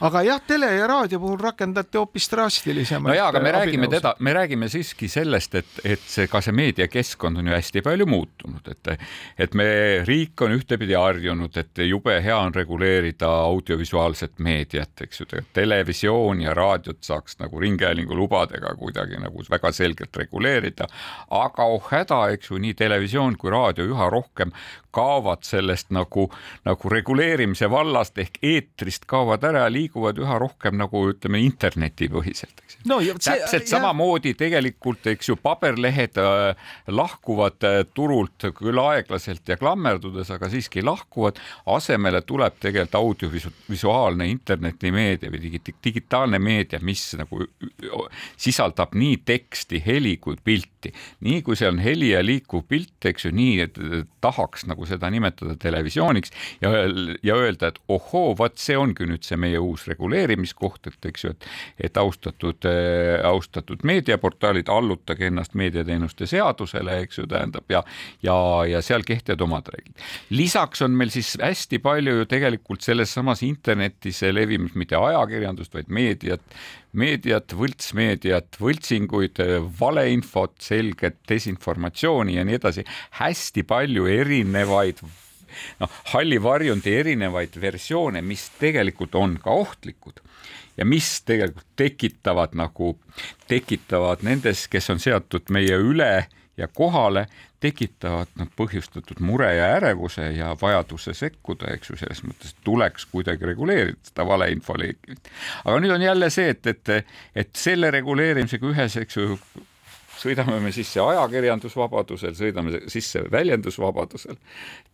aga jah, tele ja raadio puhul rakendati hoopis drastilisemaid. no jaa, aga me räägime teda, me räägime siiski sellest, et, et see ka see meediakeskkond on ju hästi palju muutunud, et, et me, riik on ühtepidi harjunud, et jube hea on reguleerida audiovisuaalset meediat, eks ju, televisioon televisiooni ja raadiot saaks nagu ringhäälingu lubadega kuidagi nagu väga selgelt reguleerida. aga oh häda, eks ju, nii televisioon kui raadio üha rohkem kaovad sellest nagu, nagu reguleerimise vallast ehk eetrist kaovad ära ja liiguvad üha rohkem nagu ütleme internetipõhiselt, eks no,. täpselt see, samamoodi tegelikult, eks ju, paberlehed äh, lahkuvad äh, turult küll aeglaselt ja klammerdudes, aga siiski lahkuvad. asemele tuleb tegelikult audiovisuaalne internetimeedia või digi digitaalne meedia, mis nagu sisaldab nii teksti, heli kui pilti. nii kui see on heli ja liikuv pilt, eks ju, nii et tahaks nagu seda nimetada televisiooniks ja, ja öelda, et ohoo, vot see ongi nüüd see meie uus reguleerimiskoht, et eks ju, et, et austatud äh,, austatud meediaportaalid, allutage ennast meediateenuste seadusele, eks ju, tähendab ja, ja, ja seal kehtivad omad reeglid. lisaks on meil siis hästi palju ju tegelikult selles samas internetis levimas mitte ajakirjandust, vaid meediat, meediat, võltsmeediat, võltsinguid, valeinfot, selget desinformatsiooni ja nii edasi, hästi palju erinevaid noh, halli varjundi erinevaid versioone, mis tegelikult on ka ohtlikud ja mis tegelikult tekitavad nagu, tekitavad nendes, kes on seatud meie üle ja kohale, tekitavad nad põhjustatud mure ja ärevuse ja vajaduse sekkuda, eks ju, selles mõttes tuleks kuidagi reguleerida seda valeinfo levikit. aga nüüd on jälle see, et, et, et selle reguleerimisega ühes, eks ju, sõidame me sisse ajakirjandusvabadusel, sõidame sisse väljendusvabadusel.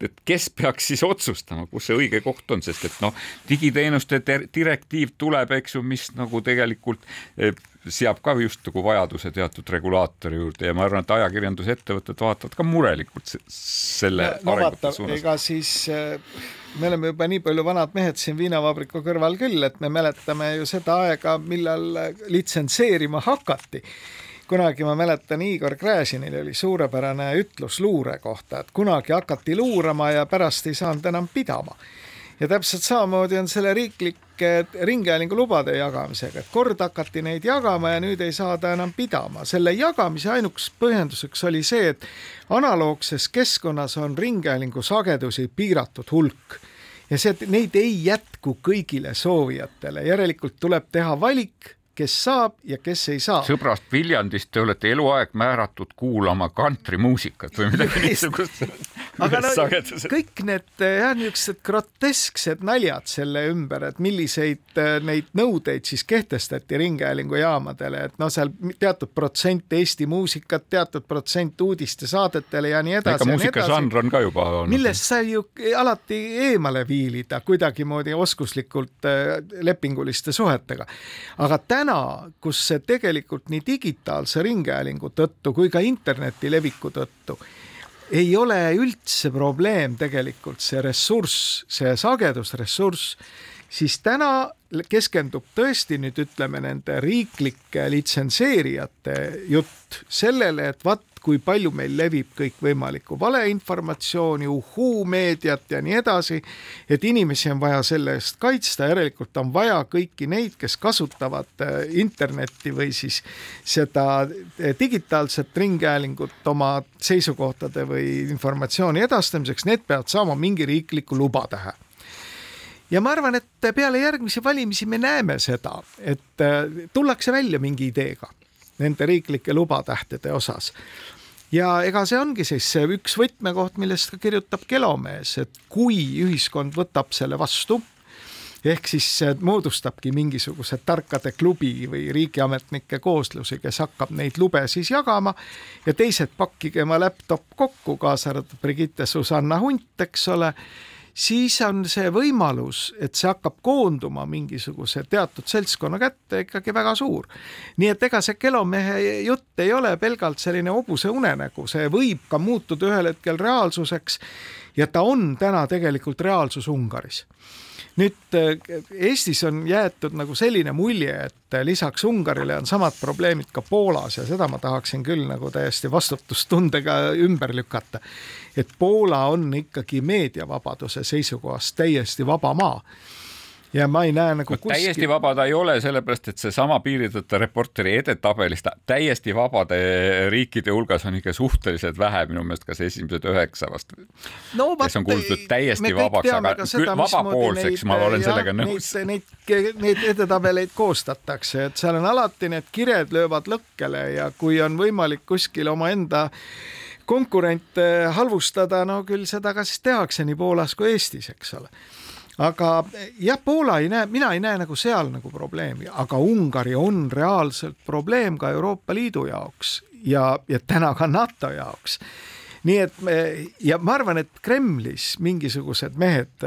et kes peaks siis otsustama, kus see õige koht on, sest et noh, digiteenuste direktiiv tuleb, eks ju, mis nagu tegelikult eh, seab ka just nagu vajaduse teatud regulaatori juurde ja ma arvan, et ajakirjandusettevõtted vaatavad ka murelikult selle no, arengute suunas. ega siis eh, me oleme juba nii palju vanad mehed siin viinavabriku kõrval küll, et me mäletame ju seda aega, millal litsenseerima hakati kunagi ma mäletan, Igor Gräzinil oli suurepärane ütlus luure kohta, et kunagi hakati luurama ja pärast ei saanud enam pidama. Ja täpselt samamoodi on selle riiklike ringhäälingu lubade jagamisega, et kord hakati neid jagama ja nüüd ei saada enam pidama. selle jagamise ainuks põhjenduseks oli see, et analoogses keskkonnas on ringhäälingu sagedusi piiratud hulk ja see, et neid ei jätku kõigile soovijatele, järelikult tuleb teha valik kes saab ja kes ei saa. sõbrast Viljandist te olete eluaeg määratud kuulama kantrimuusikat või midagi niisugust. aga no kõik need jah, niisugused grotesksed naljad selle ümber, et milliseid neid nõudeid siis kehtestati ringhäälingujaamadele, et noh, seal teatud protsent Eesti muusikat, teatud protsent uudistesaadetele ja nii edasi. ega muusikažanr on ka juba olnud. millest sai ju alati eemale viilida kuidagimoodi oskuslikult lepinguliste suhetega. aga täna, kus see tegelikult nii digitaalse ringhäälingu tõttu kui ka interneti leviku tõttu ei ole üldse probleem tegelikult see ressurss, see sagedusressurss, siis täna keskendub tõesti nüüd ütleme nende riiklike litsenseerijate jutt sellele, et vaat kui palju meil levib kõikvõimalikku valeinformatsiooni, uhuu-meediat ja nii edasi, et inimesi on vaja selle eest kaitsta, järelikult on vaja kõiki neid, kes kasutavad äh, internetti või siis seda äh, digitaalset ringhäälingut oma seisukohtade või informatsiooni edastamiseks, need peavad saama mingi riikliku lubatähe ja ma arvan, et peale järgmisi valimisi me näeme seda, et äh, tullakse välja mingi ideega nende riiklike lubatähtede osas. Ja ega see ongi siis see üks võtmekoht, millest ka kirjutab Kelomees, et kui ühiskond võtab selle vastu, ehk siis moodustabki mingisuguse tarkade klubi või riigiametnike kooslusi, kes hakkab neid lube siis jagama ja teised pakkige oma laptop kokku, kaasa arvatud Brigitte Susanna Hunt, eks ole siis on see võimalus, et see hakkab koonduma mingisuguse teatud seltskonna kätte ikkagi väga suur. nii et ega see Kelomehe jutt ei ole pelgalt selline hobuse unenägu, see võib ka muutuda ühel hetkel reaalsuseks ja ta on täna tegelikult reaalsus Ungaris nüüd äh, Eestis on jäetud nagu selline mulje, et äh, lisaks Ungarile on samad probleemid ka Poolas ja seda ma tahaksin küll nagu täiesti vastutustundega ümber lükata. et Poola on ikkagi meediavabaduse seisukohast täiesti vaba maa ja ma ei näe nagu no, kuskil. täiesti vaba ta ei ole, sellepärast et seesama piiritõtte reporteri edetabelist täiesti vabade riikide hulgas on ikka suhteliselt vähe, minu meelest kas esimesed üheksa vast no,. kes on kuulutatud täiesti vabaks, aga küll vabapoolseks ma olen ja, sellega nõus. Neid, neid, neid edetabeleid koostatakse, et seal on alati need kired löövad lõkkele ja kui on võimalik kuskil omaenda konkurente halvustada, no küll seda ka siis tehakse nii Poolas kui Eestis, eks ole aga jah, Poola ei näe, mina ei näe nagu seal nagu probleemi, aga Ungari on reaalselt probleem ka Euroopa Liidu jaoks ja, ja täna ka NATO jaoks. nii et me ja ma arvan, et Kremlis mingisugused mehed,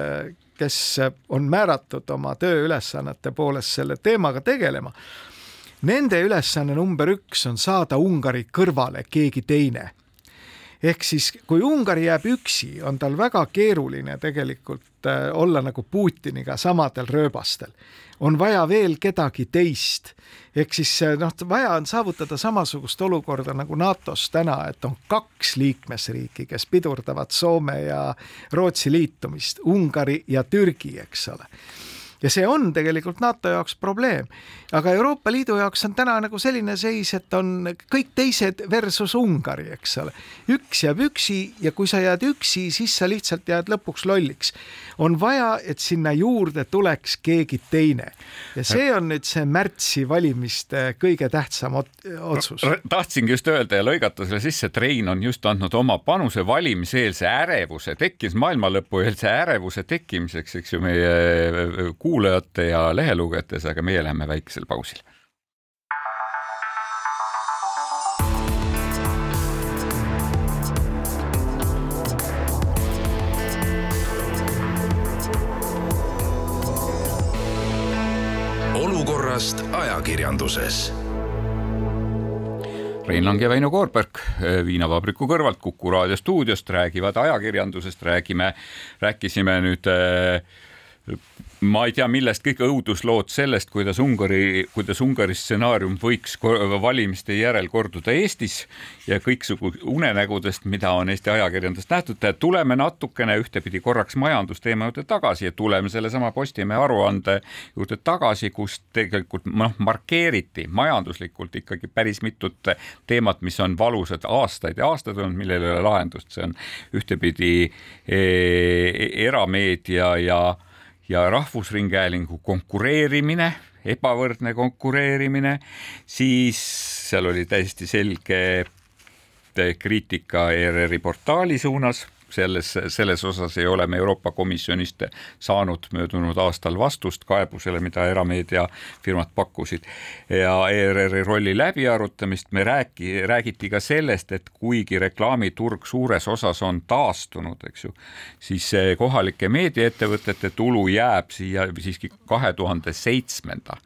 kes on määratud oma tööülesannete poolest selle teemaga tegelema, nende ülesanne number üks on saada Ungari kõrvale keegi teine ehk siis, kui Ungari jääb üksi, on tal väga keeruline tegelikult äh, olla nagu Putiniga samadel rööbastel. on vaja veel kedagi teist. ehk siis äh, noh, vaja on saavutada samasugust olukorda nagu NATO-s täna, et on kaks liikmesriiki, kes pidurdavad Soome ja Rootsi liitumist, Ungari ja Türgi, eks ole ja see on tegelikult NATO jaoks probleem. aga Euroopa Liidu jaoks on täna nagu selline seis, et on kõik teised versus Ungari, eks ole. üks jääb üksi ja kui sa jääd üksi, siis sa lihtsalt jääd lõpuks lolliks. on vaja, et sinna juurde tuleks keegi teine ja see on nüüd see märtsi valimiste kõige tähtsam otsus. tahtsingi just öelda ja lõigata selle sisse, et Rein on just andnud oma panuse valimiseelse ärevuse tekkis maailmalõpueelse ärevuse tekkimiseks, eks ju, meie kuulajate ja lehelugejate seas, aga meie läheme väikesele pausile. olukorrast ajakirjanduses Rein Lang ja Väino Koorberg viinavabriku kõrvalt Kuku raadio stuudiost räägivad ajakirjandusest, räägime, rääkisime nüüd äh, ma ei tea, millest kõik õuduslood sellest, kuidas Ungari, kuidas Ungari stsenaarium võiks valimiste järel korduda Eestis ja kõiksugu unenägudest, mida on Eesti ajakirjandusest nähtud. tuleme natukene ühtepidi korraks majandusteema juurde tagasi ja tuleme sellesama Postimehe aruande juurde tagasi, kus tegelikult noh, markeeriti majanduslikult ikkagi päris mitut teemat, mis on valusad aastaid ja aastaid olnud, millel ei ole lahendust, see on ühtepidi e, e erameedia ja ja Rahvusringhäälingu konkureerimine ebavõrdne konkureerimine, siis seal oli täiesti selge kriitika ERR-i portaali suunas selles, selles osas ei ole me Euroopa Komisjonist saanud möödunud aastal vastust kaebusele, mida erameediafirmad pakkusid. ja ERR-i rolli läbiarutamist me räägi, räägiti ka sellest, et kuigi reklaamiturg suures osas on taastunud, eks ju, siis kohalike meediaettevõtete tulu jääb siia siiski kahe tuhande seitsmenda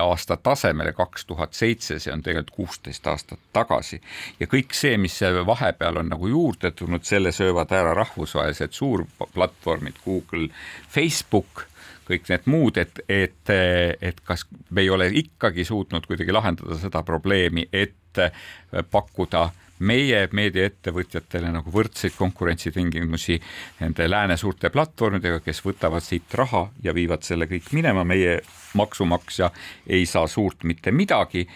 aasta tasemele kaks tuhat seitse, see on tegelikult kuusteist aastat tagasi. ja kõik see, mis vahepeal on nagu juurde tulnud, selle söövad ära rahvusvahelised suurplatvormid Google, Facebook kõik need muud, et, et, et kas me ei ole ikkagi suutnud kuidagi lahendada seda probleemi, et pakkuda meie meediaettevõtjatele nagu võrdseid konkurentsitingimusi nende lääne suurte platvormidega, kes võtavad siit raha ja viivad selle kõik minema, meie maksumaksja ei saa suurt mitte midagi.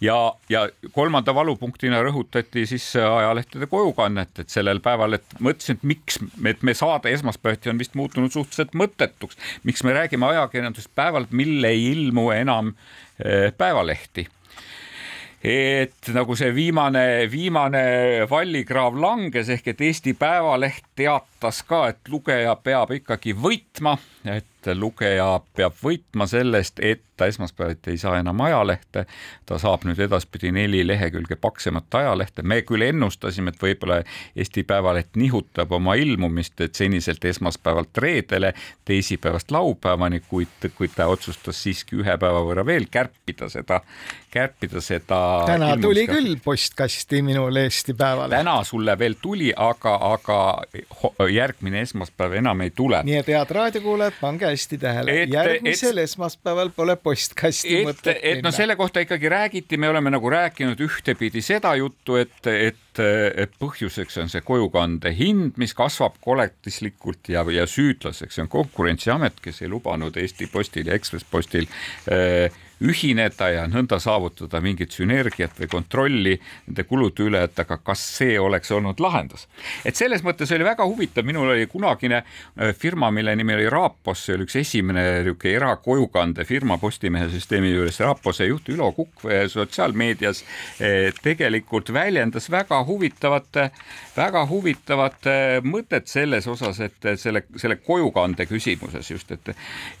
ja, ja kolmanda valupunktina rõhutati siis ajalehtede kojukannet, et sellel päeval, et mõtlesin, et miks, et me saade esmaspäeviti on vist muutunud suhteliselt mõttetuks, miks me räägime ajakirjandusest päeval, mil ei ilmu enam eh, päevalehti et nagu see viimane, viimane vallikraav langes ehk et Eesti Päevaleht teatas ka, et lugeja peab ikkagi võitma, et lugeja peab võitma sellest, et ta esmaspäeviti ei saa enam ajalehte, ta saab nüüd edaspidi neli lehekülge paksemat ajalehte, me küll ennustasime, et võib-olla Eesti Päevaleht nihutab oma ilmumist, et seniselt esmaspäevalt reedele, teisipäevast laupäevani, kuid, kuid ta otsustas siiski ühe päeva võrra veel kärpida seda, kärpida seda. täna ilmumist. tuli küll postkasti minul Eesti Päevaleht. täna sulle veel tuli, aga, aga järgmine esmaspäev enam ei tule. nii et head raadiokuulajad, pange hästi tähele, järgmisel et, esmaspäeval pole postkasti et, mõtet minna. et no selle kohta ikkagi räägiti, me oleme nagu rääkinud ühtepidi seda juttu, et, et, et põhjuseks on see kojukande hind, mis kasvab koletislikult ja, ja süüdlaseks on Konkurentsiamet, kes ei lubanud Eesti Postil ja Ekspress Postil äh, ühineda ja nõnda saavutada mingit sünergiat või kontrolli nende kulude üle, et aga kas see oleks olnud lahendus. et selles mõttes oli väga huvitav, minul oli kunagine äh, firma, mille nimi oli Raapos, see oli üks esimene niisugune erakojukandefirma Postimehe süsteemi juures, Raapose juht Ülo Kukk sotsiaalmeedias äh, tegelikult väljendas väga huvitavat, väga huvitavat mõtet selles osas, et selle, selle kojukande küsimuses just, et,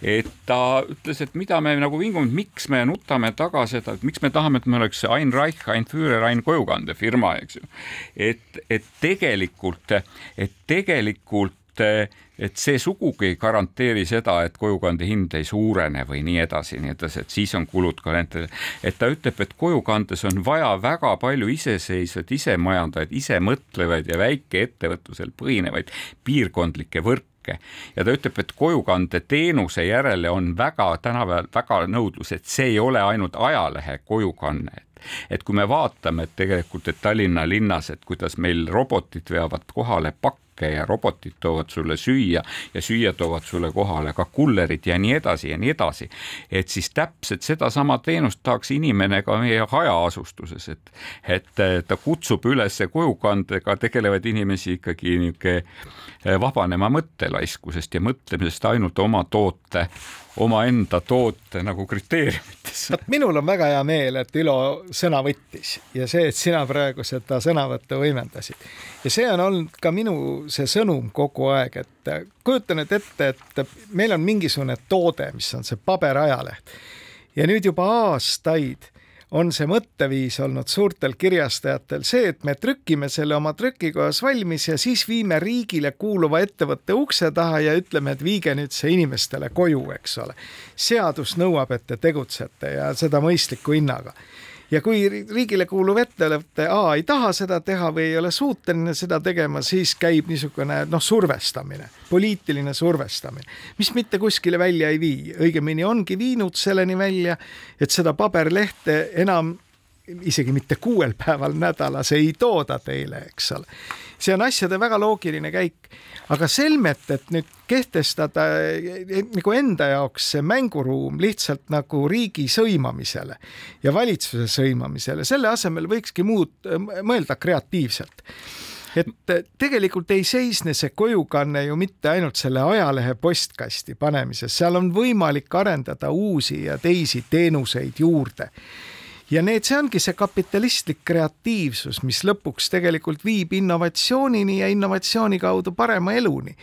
et ta ütles, et mida me nagu vingume, miks miks me nutame taga seda, et miks me tahame, et me oleks Ain Reich, Ain Führer, Ain kojukandefirma, eks ju. et, et tegelikult, et tegelikult et see sugugi ei garanteeri seda, et kojukande hind ei suurene või nii edasi, nii edasi, et siis on kulud ka nendele. et ta ütleb, et kojukandes on vaja väga palju iseseisvaid, isemajandajaid, isemõtlevaid ja väikeettevõtlusel põhinevaid piirkondlikke võrke kõike ja ta ütleb, et kojukande teenuse järele on väga tänapäeval väga nõudlus, et see ei ole ainult ajalehe kojukanne, et kui me vaatame, et tegelikult, et Tallinna linnas, et kuidas meil robotid veavad kohale pakke, pakke ja robotid toovad sulle süüa ja süüa toovad sulle kohale ka kullerid ja nii edasi ja nii edasi. et siis täpselt sedasama teenust tahaks inimene ka meie hajaasustuses, et, et ta kutsub üles kojukandega tegelevaid inimesi ikkagi niisugune eh, vabanema mõttelaiskusest ja mõtlemisest ainult oma toote omaenda toote nagu kriteeriumites. vot minul on väga hea meel, et Ülo sõna võttis ja see, et sina praegu seda sõnavõttu võimendasid. ja see on olnud ka minu see sõnum kogu aeg, et kujuta nüüd ette, et meil on mingisugune toode, mis on see paberajaleht ja nüüd juba aastaid on see mõtteviis olnud suurtel kirjastajatel see, et me trükime selle oma trükikojas valmis ja siis viime riigile kuuluva ettevõtte ukse taha ja ütleme, et viige nüüd see inimestele koju, eks ole. seadus nõuab, et te tegutsete ja seda mõistliku hinnaga ja kui riigile kuuluv ettevõte A ei taha seda teha või ei ole suuteline seda tegema, siis käib niisugune noh, survestamine, poliitiline survestamine, mis mitte kuskile välja ei vii, õigemini ongi viinud selleni välja, et seda paberlehte enam isegi mitte kuuel päeval nädalas ei tooda teile, eks ole. See on asjade väga loogiline käik, aga selmet, et nüüd kehtestada nagu enda jaoks see mänguruum lihtsalt nagu riigi sõimamisele ja valitsuse sõimamisele, selle asemel võikski muud mõelda kreatiivselt. Et tegelikult ei seisne see kojukanne ju mitte ainult selle ajalehe postkasti panemises, seal on võimalik arendada uusi ja teisi teenuseid juurde ja need, see ongi see kapitalistlik kreatiivsus, mis lõpuks tegelikult viib innovatsioonini ja innovatsiooni kaudu parema eluni.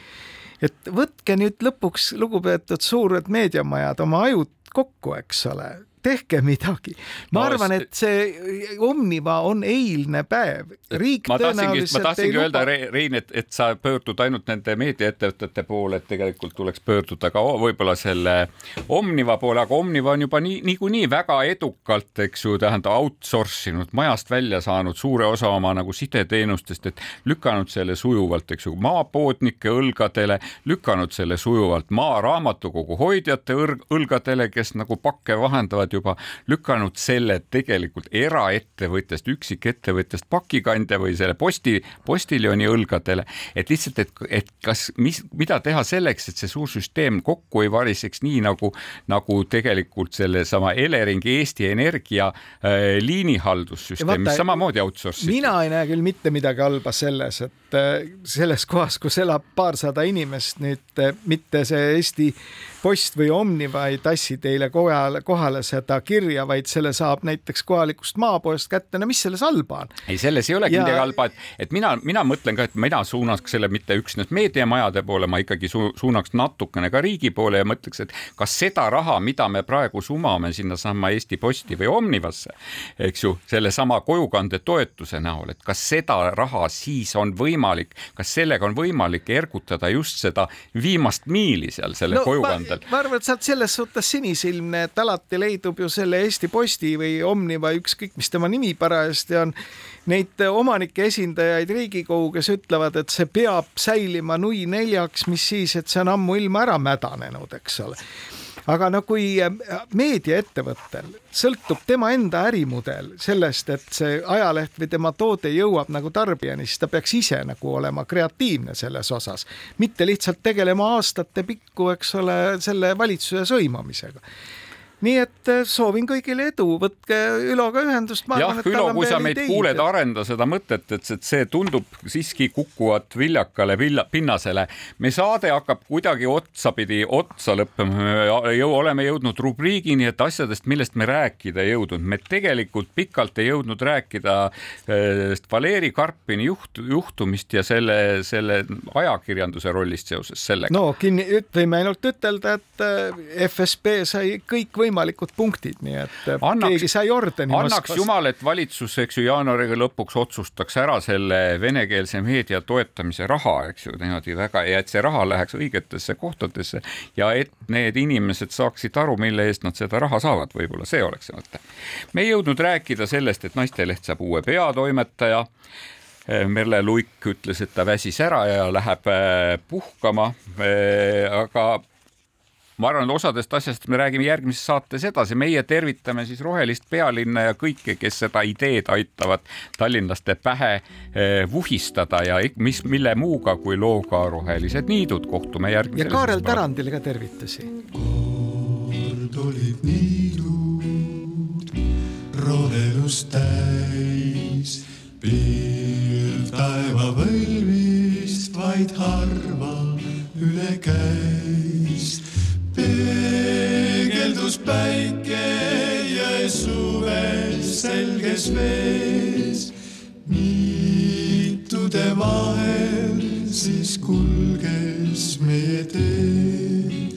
et võtke nüüd lõpuks, lugupeetud suured meediamajad, oma ajud kokku, eks ole, tehke midagi. ma no, arvan, et see Omniva on eilne päev. riik ma tõenäoliselt ma tahtsingi öelda Rein, et, et sa pöördud ainult nende meediaettevõtete poole, et tegelikult tuleks pöörduda ka võib-olla selle Omniva poole, aga Omniva on juba nii, niikuinii väga edukalt, eks ju, tähendab outsource inud, majast välja saanud suure osa oma nagu sideteenustest, et lükanud selle sujuvalt, eks ju, maapoodnike õlgadele, lükanud selle sujuvalt maaraamatukogu hoidjate õlgadele, kes nagu pakke vahendavad oled juba lükanud selle tegelikult eraettevõtjast, üksikettevõtjast pakikandja või selle posti, postiljoni õlgadele, et lihtsalt, et, et kas, mis, mida teha selleks, et see suur süsteem kokku ei variseks, nii nagu, nagu tegelikult sellesama Eleringi Eesti Energia äh, liinihaldussüsteem, mis samamoodi outsource iti. mina ei näe küll mitte midagi halba selles, et äh, selles kohas, kus elab paarsada inimest nüüd äh, mitte see Eesti Post või Omniva ei tassi teile kohale, kohale seda kirja, vaid selle saab näiteks kohalikust maapoest kätte. no mis selles halba on? ei, selles ei olegi ja... midagi halba, et, et mina, mina mõtlen ka, et mina suunaks selle mitte üksnes meediamajade poole, ma ikkagi su suunaks natukene ka riigi poole ja mõtleks, et kas seda raha, mida me praegu sumame sinnasamma Eesti Posti või Omnivasse, eks ju, sellesama kojukandetoetuse näol, et kas seda raha siis on võimalik, kas sellega on võimalik ergutada just seda viimast miili seal selle no, kojukande aastal. ma arvan, et sa oled selles suhtes sinisilmne, et alati leidub ju selle Eesti Posti või Omniva, ükskõik mis tema nimi parajasti on, neid omanike esindajaid Riigikogu, kes ütlevad, et see peab säilima nui neljaks, mis siis, et see on ammuilma ära mädanenud, eks ole. Aga no kui äh, meediaettevõttel sõltub tema enda ärimudel sellest, et see ajaleht või tema toode jõuab nagu tarbijani, siis ta peaks ise nagu olema kreatiivne selles osas, mitte lihtsalt tegelema aastate pikku, eks ole, selle valitsuse sõimamisega nii et äh, soovin kõigile edu, võtke Üloga ühendust. jah, Ülo, kui sa meid ideid. kuuled, arenda seda mõtet, et, see tundub siiski kukkuvat viljakale vilja, pinnasele. me saade hakkab kuidagi otsapidi otsa lõppema, me jõu, oleme jõudnud rubriigini, et asjadest, millest me rääkida ei jõudnud, me tegelikult pikalt ei jõudnud rääkida äh, Valeri Karpini juht, juhtumist ja selle, selle ajakirjanduse rollist seoses sellega. no kinni, võime ainult ütelda, et äh, FSB sai kõikvõimalikud võimalikud punktid, nii et äh, annaks, keegi sai ordeni. annaks Moskvast. jumal, et valitsus, eks ju, jaanuariga lõpuks otsustaks ära selle venekeelse meedia toetamise raha, eks ju, niimoodi väga ja et see raha läheks õigetesse kohtadesse ja et need inimesed saaksid aru, mille eest nad seda raha saavad, võib-olla see oleks see mõte. me ei jõudnud rääkida sellest, et Naisteleht saab uue peatoimetaja Merle Luik ütles, et ta väsis ära ja läheb äh, puhkama. Aga ma arvan, et osadest asjast me räägime järgmises saates edasi, meie tervitame siis rohelist pealinna ja kõiki, kes seda ideed aitavad tallinlaste pähe eh, vuhistada ja mis, mille muuga kui looga Rohelised niidud. kohtume järgmisel. ja Kaarel Tarandile ka tervitusi. kord olid niidud rohelust täis, pilv taevapõlvist vaid harva üle käis peegeldus päike jõe suves selges vees. niitude vahel siis kulges meie tee.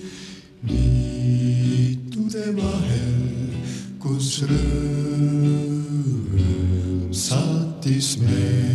niitude vahel, kus rõõm saatis meid.